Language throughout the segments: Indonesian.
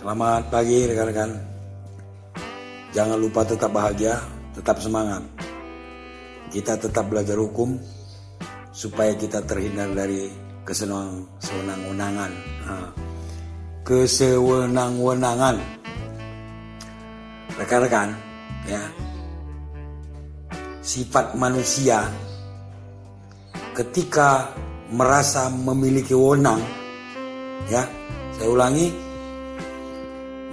Selamat pagi rekan-rekan. Jangan lupa tetap bahagia, tetap semangat. Kita tetap belajar hukum supaya kita terhindar dari kesenang sewenang-wenangan. Kesewenang-wenangan. Rekan-rekan, ya. Sifat manusia ketika merasa memiliki wewenang, ya. Saya ulangi,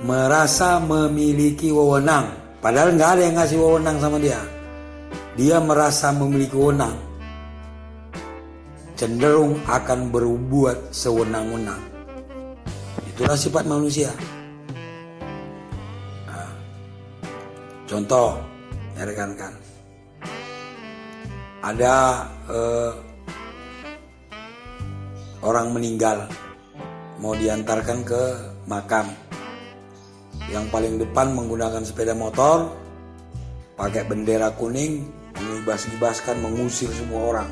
merasa memiliki wewenang, padahal nggak ada yang ngasih wewenang sama dia. Dia merasa memiliki wewenang, cenderung akan berbuat sewenang-wenang. Itulah sifat manusia. Nah, contoh, ya rekan-rekan, ada eh, orang meninggal mau diantarkan ke makam yang paling depan menggunakan sepeda motor pakai bendera kuning mengibas-ibaskan mengusir semua orang.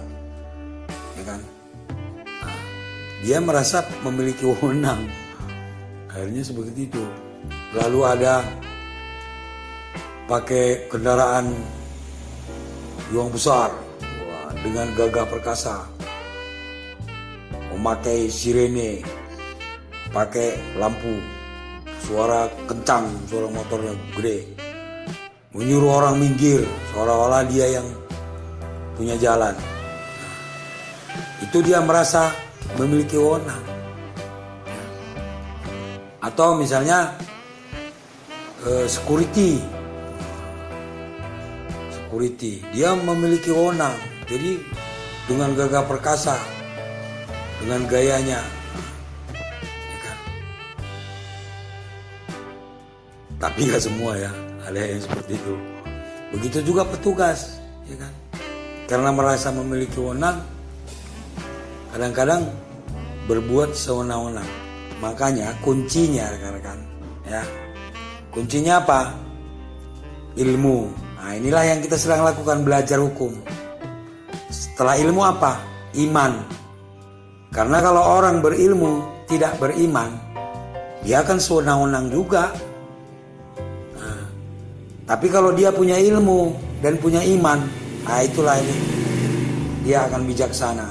Ya kan? Nah, dia merasa memiliki wewenang. Akhirnya seperti itu. Lalu ada pakai kendaraan yang besar. Dengan gagah perkasa. Memakai sirene pakai lampu suara kencang suara motornya gede. Menyuruh orang minggir seolah-olah dia yang punya jalan. Itu dia merasa memiliki wewenang atau misalnya eh, security. Security. Dia memiliki wewenang jadi dengan gagah perkasa dengan gayanya tapi nggak semua ya. Ada yang seperti itu. Begitu juga petugas ya kan? Karena merasa memiliki wewenang kadang-kadang berbuat sewenang-wenang. Makanya kuncinya rekan-rekan ya. Kuncinya apa? Ilmu. Nah inilah yang kita sedang lakukan belajar hukum. Setelah ilmu apa? Iman. Karena kalau orang berilmu tidak beriman, dia akan sewenang-wenang juga. Tapi kalau dia punya ilmu dan punya iman, nah itulah ini dia akan bijaksana.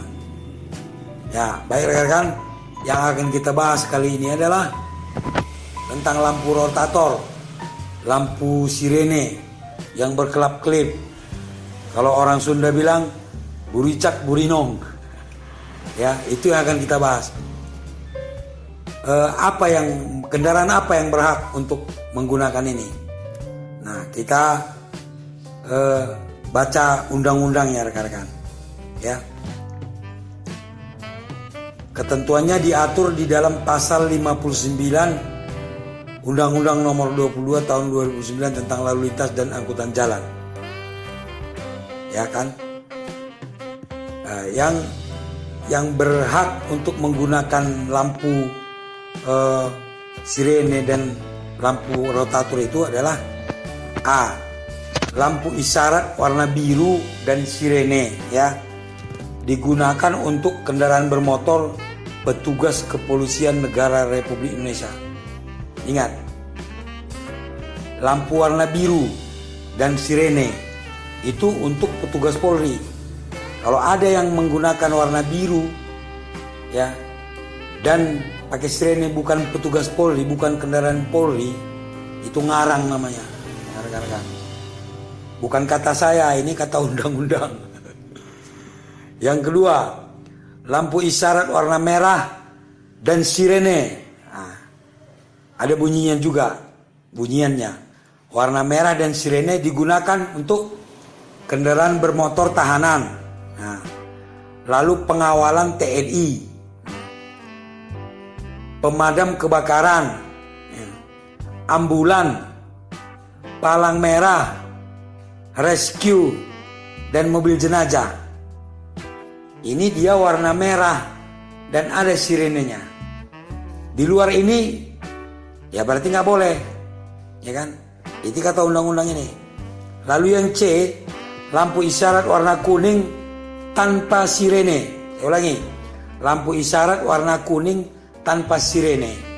Ya, baik rekan-rekan, yang akan kita bahas kali ini adalah tentang lampu rotator, lampu sirene yang berkelap-kelip. Kalau orang Sunda bilang buricak burinong ya itu yang akan kita bahas uh, apa yang kendaraan apa yang berhak untuk menggunakan ini kita uh, baca undang-undangnya rekan-rekan ya. Ketentuannya diatur di dalam pasal 59 Undang-Undang Nomor 22 Tahun 2009 tentang lalu lintas dan angkutan jalan. Ya kan? Uh, yang yang berhak untuk menggunakan lampu uh, sirene dan lampu rotator itu adalah A. Lampu isyarat warna biru dan sirene ya digunakan untuk kendaraan bermotor petugas kepolisian negara Republik Indonesia. Ingat, lampu warna biru dan sirene itu untuk petugas Polri kalau ada yang menggunakan warna biru ya dan pakai sirene bukan petugas Polri, bukan kendaraan Polri, itu ngarang namanya. Rekan-rekan. Bukan kata saya, ini kata undang-undang. yang kedua, lampu isyarat warna merah dan sirene. Nah, ada bunyinya juga, bunyiannya. Warna merah dan sirene digunakan untuk kendaraan bermotor tahanan Nah, lalu pengawalan TNI, pemadam kebakaran, ya, ambulan, palang merah, rescue, dan mobil jenazah. Ini dia warna merah dan ada sirenenya. Di luar ini, ya berarti nggak boleh, ya kan? Itu kata undang-undang ini. Lalu yang C, lampu isyarat warna kuning tanpa sirene. Saya ulangi. Lampu isyarat warna kuning tanpa sirene.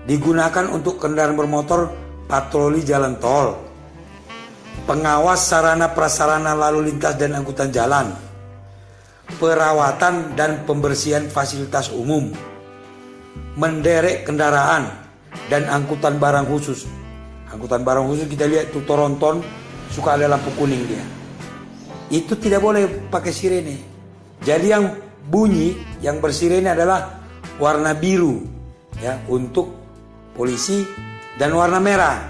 digunakan untuk kendaraan bermotor patroli jalan tol, pengawas sarana prasarana lalu lintas dan angkutan jalan, perawatan dan pembersihan fasilitas umum, menderek kendaraan dan angkutan barang khusus. Angkutan barang khusus kita lihat tuh Toronton suka ada lampu kuning dia. Itu tidak boleh pakai sirene. Jadi yang bunyi yang bersirene adalah warna biru ya untuk polisi dan warna merah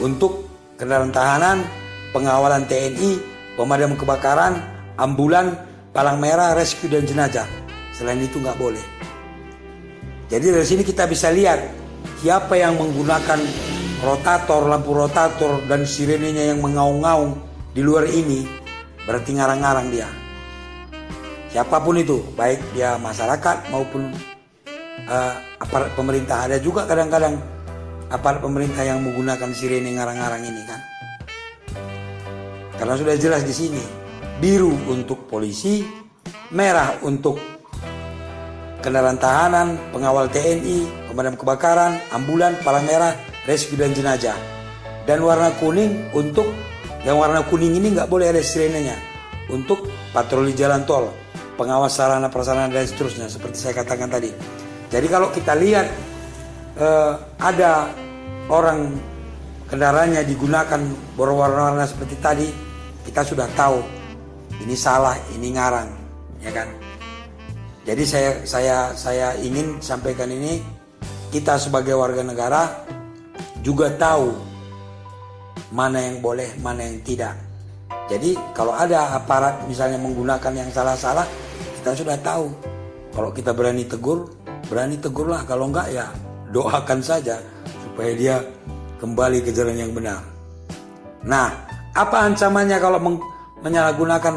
untuk kendaraan tahanan, pengawalan TNI, pemadam kebakaran, ambulan, palang merah, rescue dan jenazah. Selain itu nggak boleh. Jadi dari sini kita bisa lihat siapa yang menggunakan rotator, lampu rotator dan sirenenya yang mengaung-ngaung di luar ini berarti ngarang-ngarang dia. Siapa pun itu, baik dia masyarakat maupun uh, aparat pemerintah ada juga kadang-kadang aparat pemerintah yang menggunakan sirene ngarang-ngarang ini kan. Karena sudah jelas di sini biru untuk polisi, merah untuk kendaraan tahanan, pengawal TNI, pemadam kebakaran, ambulan, palang merah, rescue dan jenazah. Dan warna kuning untuk yang warna kuning ini nggak boleh ada sirenenya untuk patroli jalan tol, pengawas sarana prasarana dan seterusnya seperti saya katakan tadi. Jadi kalau kita lihat eh, ada orang kendaraannya digunakan berwarna-warna seperti tadi, kita sudah tahu ini salah, ini ngarang, ya kan? Jadi saya saya saya ingin sampaikan ini kita sebagai warga negara juga tahu mana yang boleh, mana yang tidak. Jadi kalau ada aparat misalnya menggunakan yang salah-salah, kita sudah tahu. Kalau kita berani tegur, berani tegurlah. Kalau enggak ya doakan saja supaya dia kembali ke jalan yang benar. Nah, apa ancamannya kalau menyalahgunakan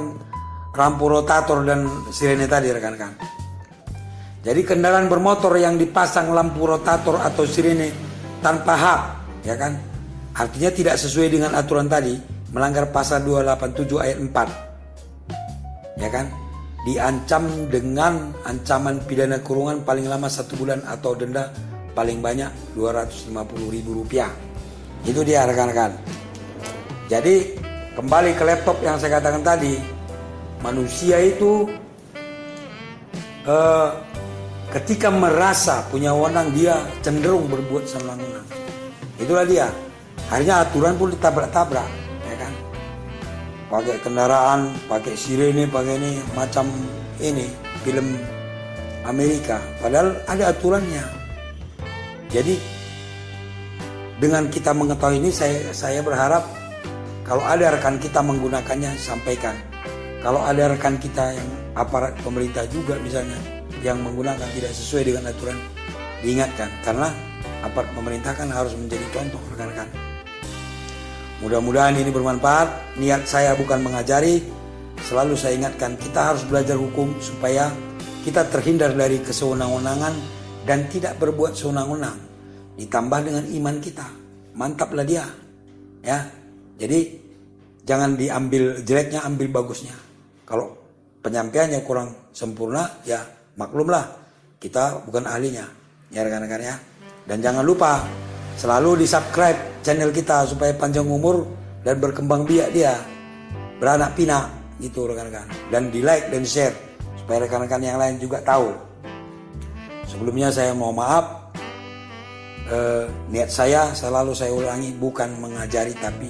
rampu rotator dan sirene tadi rekan-rekan? Jadi kendaraan bermotor yang dipasang lampu rotator atau sirene tanpa hak, ya kan? Artinya tidak sesuai dengan aturan tadi, melanggar pasal 287 ayat 4. Ya kan? Diancam dengan ancaman pidana kurungan paling lama satu bulan atau denda paling banyak 250 ribu rupiah. Itu dia rekan-rekan. Jadi kembali ke laptop yang saya katakan tadi, manusia itu uh, ketika merasa punya wewenang dia cenderung berbuat semena-mena. Itulah dia. Akhirnya aturan pun ditabrak-tabrak, ya kan? Pakai kendaraan, pakai sirene, pakai ini macam ini film Amerika. Padahal ada aturannya. Jadi dengan kita mengetahui ini saya saya berharap kalau ada rekan kita menggunakannya sampaikan. Kalau ada rekan kita yang aparat pemerintah juga misalnya yang menggunakan tidak sesuai dengan aturan diingatkan karena aparat pemerintah kan harus menjadi contoh rekan-rekan. Mudah-mudahan ini bermanfaat. Niat saya bukan mengajari, selalu saya ingatkan kita harus belajar hukum supaya kita terhindar dari kesewenang-wenangan dan tidak berbuat sewenang-wenang. Ditambah dengan iman kita. Mantaplah dia. Ya. Jadi jangan diambil jeleknya, ambil bagusnya. Kalau penyampaiannya kurang sempurna, ya maklumlah kita bukan ahlinya ya rekan-rekan ya dan jangan lupa selalu di subscribe channel kita supaya panjang umur dan berkembang biak dia beranak pinak gitu rekan-rekan dan di like dan share supaya rekan-rekan yang lain juga tahu sebelumnya saya mau maaf. Eh, niat saya selalu saya ulangi bukan mengajari tapi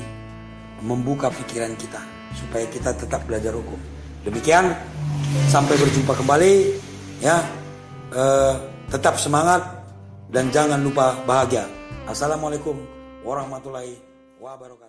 membuka pikiran kita supaya kita tetap belajar hukum. Demikian sampai berjumpa kembali ya. Eh, tetap semangat dan jangan lupa bahagia. Assalamualaikum warahmatullahi wabarakatuh